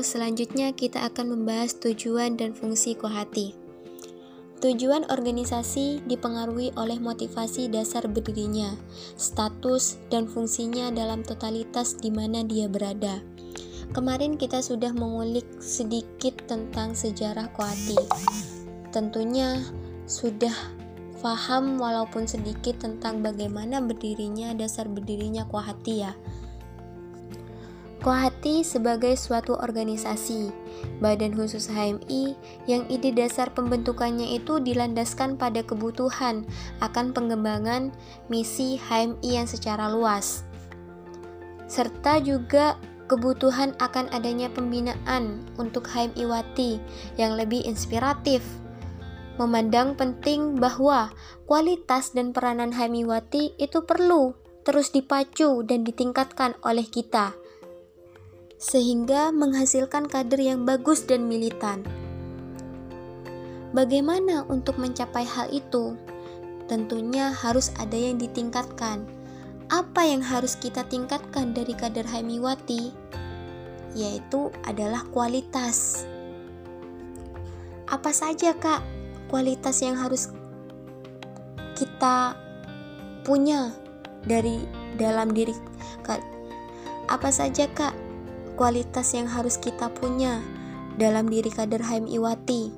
selanjutnya kita akan membahas tujuan dan fungsi kohati. Tujuan organisasi dipengaruhi oleh motivasi dasar berdirinya, status, dan fungsinya dalam totalitas di mana dia berada. Kemarin kita sudah mengulik sedikit tentang sejarah kohati. Tentunya sudah paham walaupun sedikit tentang bagaimana berdirinya dasar berdirinya kohati ya. Kohati sebagai suatu organisasi, badan khusus HMI yang ide dasar pembentukannya itu dilandaskan pada kebutuhan akan pengembangan misi HMI yang secara luas, serta juga kebutuhan akan adanya pembinaan untuk HMI Wati yang lebih inspiratif. Memandang penting bahwa kualitas dan peranan HMI Wati itu perlu terus dipacu dan ditingkatkan oleh kita sehingga menghasilkan kader yang bagus dan militan. Bagaimana untuk mencapai hal itu? Tentunya harus ada yang ditingkatkan. Apa yang harus kita tingkatkan dari kader Haimiwati? Yaitu adalah kualitas. Apa saja, Kak, kualitas yang harus kita punya dari dalam diri Kak? Apa saja, Kak, kualitas yang harus kita punya dalam diri kader Haim Iwati.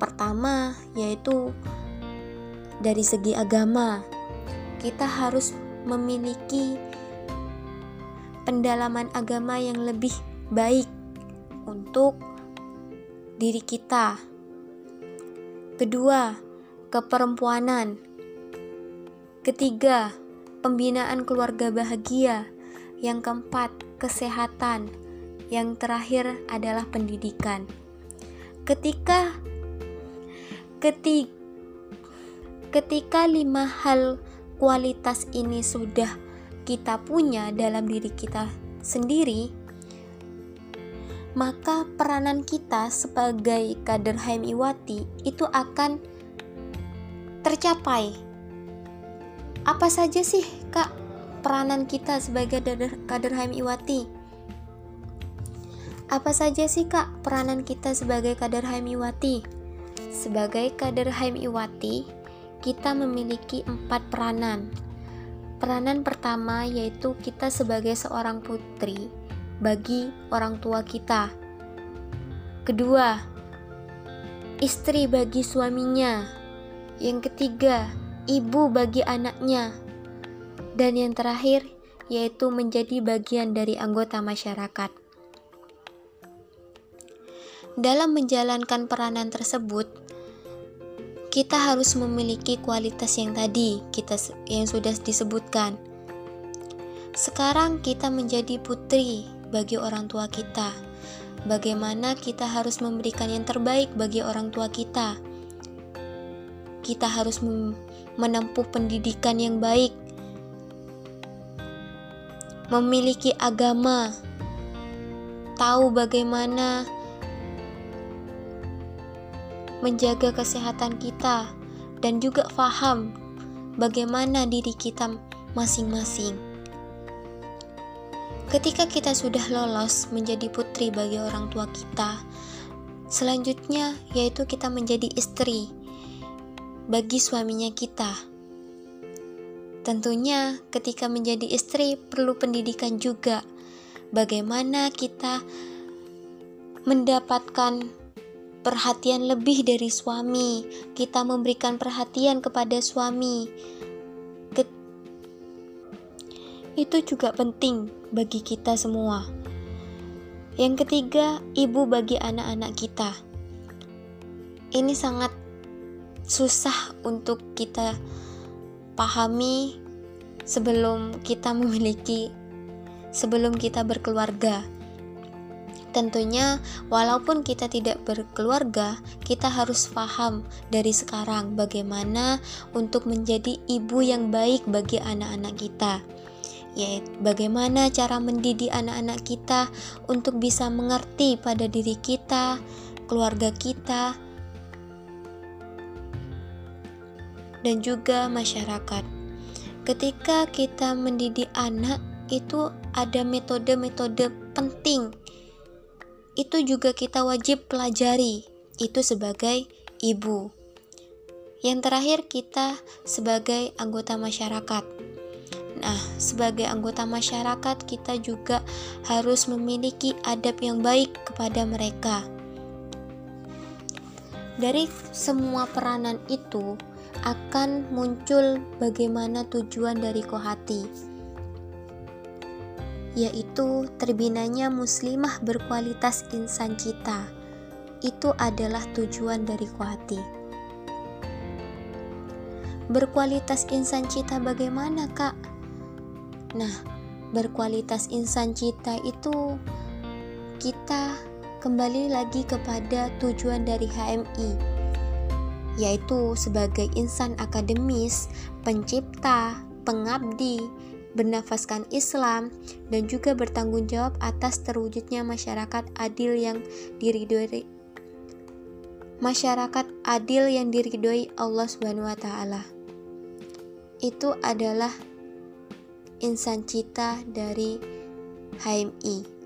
Pertama, yaitu dari segi agama, kita harus memiliki pendalaman agama yang lebih baik untuk diri kita. Kedua, keperempuanan. Ketiga, pembinaan keluarga bahagia. Yang keempat, kesehatan. Yang terakhir adalah pendidikan. Ketika ketika ketika lima hal kualitas ini sudah kita punya dalam diri kita sendiri, maka peranan kita sebagai kader HMIwati itu akan tercapai. Apa saja sih, Kak, peranan kita sebagai kader, kader HMIwati? Apa saja sih kak peranan kita sebagai kader HMIwati? Sebagai kader HMIwati, kita memiliki empat peranan. Peranan pertama yaitu kita sebagai seorang putri bagi orang tua kita. Kedua, istri bagi suaminya. Yang ketiga, ibu bagi anaknya. Dan yang terakhir, yaitu menjadi bagian dari anggota masyarakat. Dalam menjalankan peranan tersebut, kita harus memiliki kualitas yang tadi kita yang sudah disebutkan. Sekarang kita menjadi putri bagi orang tua kita. Bagaimana kita harus memberikan yang terbaik bagi orang tua kita? Kita harus menempuh pendidikan yang baik memiliki agama, tahu bagaimana menjaga kesehatan kita, dan juga faham bagaimana diri kita masing-masing. Ketika kita sudah lolos menjadi putri bagi orang tua kita, selanjutnya yaitu kita menjadi istri bagi suaminya kita. Tentunya, ketika menjadi istri perlu pendidikan juga. Bagaimana kita mendapatkan perhatian lebih dari suami, kita memberikan perhatian kepada suami. Itu juga penting bagi kita semua. Yang ketiga, ibu bagi anak-anak kita. Ini sangat susah untuk kita pahami sebelum kita memiliki sebelum kita berkeluarga. Tentunya, walaupun kita tidak berkeluarga, kita harus paham dari sekarang bagaimana untuk menjadi ibu yang baik bagi anak-anak kita. Yaitu bagaimana cara mendidik anak-anak kita untuk bisa mengerti pada diri kita, keluarga kita, dan juga masyarakat. Ketika kita mendidik anak, itu ada metode-metode penting itu juga kita wajib pelajari, itu sebagai ibu. Yang terakhir, kita sebagai anggota masyarakat. Nah, sebagai anggota masyarakat, kita juga harus memiliki adab yang baik kepada mereka. Dari semua peranan itu akan muncul bagaimana tujuan dari Kohati, yaitu terbinanya muslimah berkualitas insan cita. Itu adalah tujuan dari Kohati. Berkualitas insan cita bagaimana, Kak? Nah, berkualitas insan cita itu kita kembali lagi kepada tujuan dari HMI, yaitu sebagai insan akademis, pencipta, pengabdi, bernafaskan Islam, dan juga bertanggung jawab atas terwujudnya masyarakat adil yang diridhoi masyarakat adil yang diridhoi Allah Subhanahu wa taala. Itu adalah insan cita dari HMI.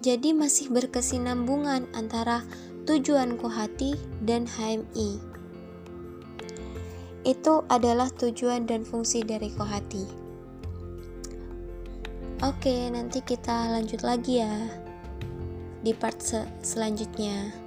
Jadi masih berkesinambungan antara tujuan Kohati dan HMI. Itu adalah tujuan dan fungsi dari Kohati. Oke, nanti kita lanjut lagi ya di part se selanjutnya.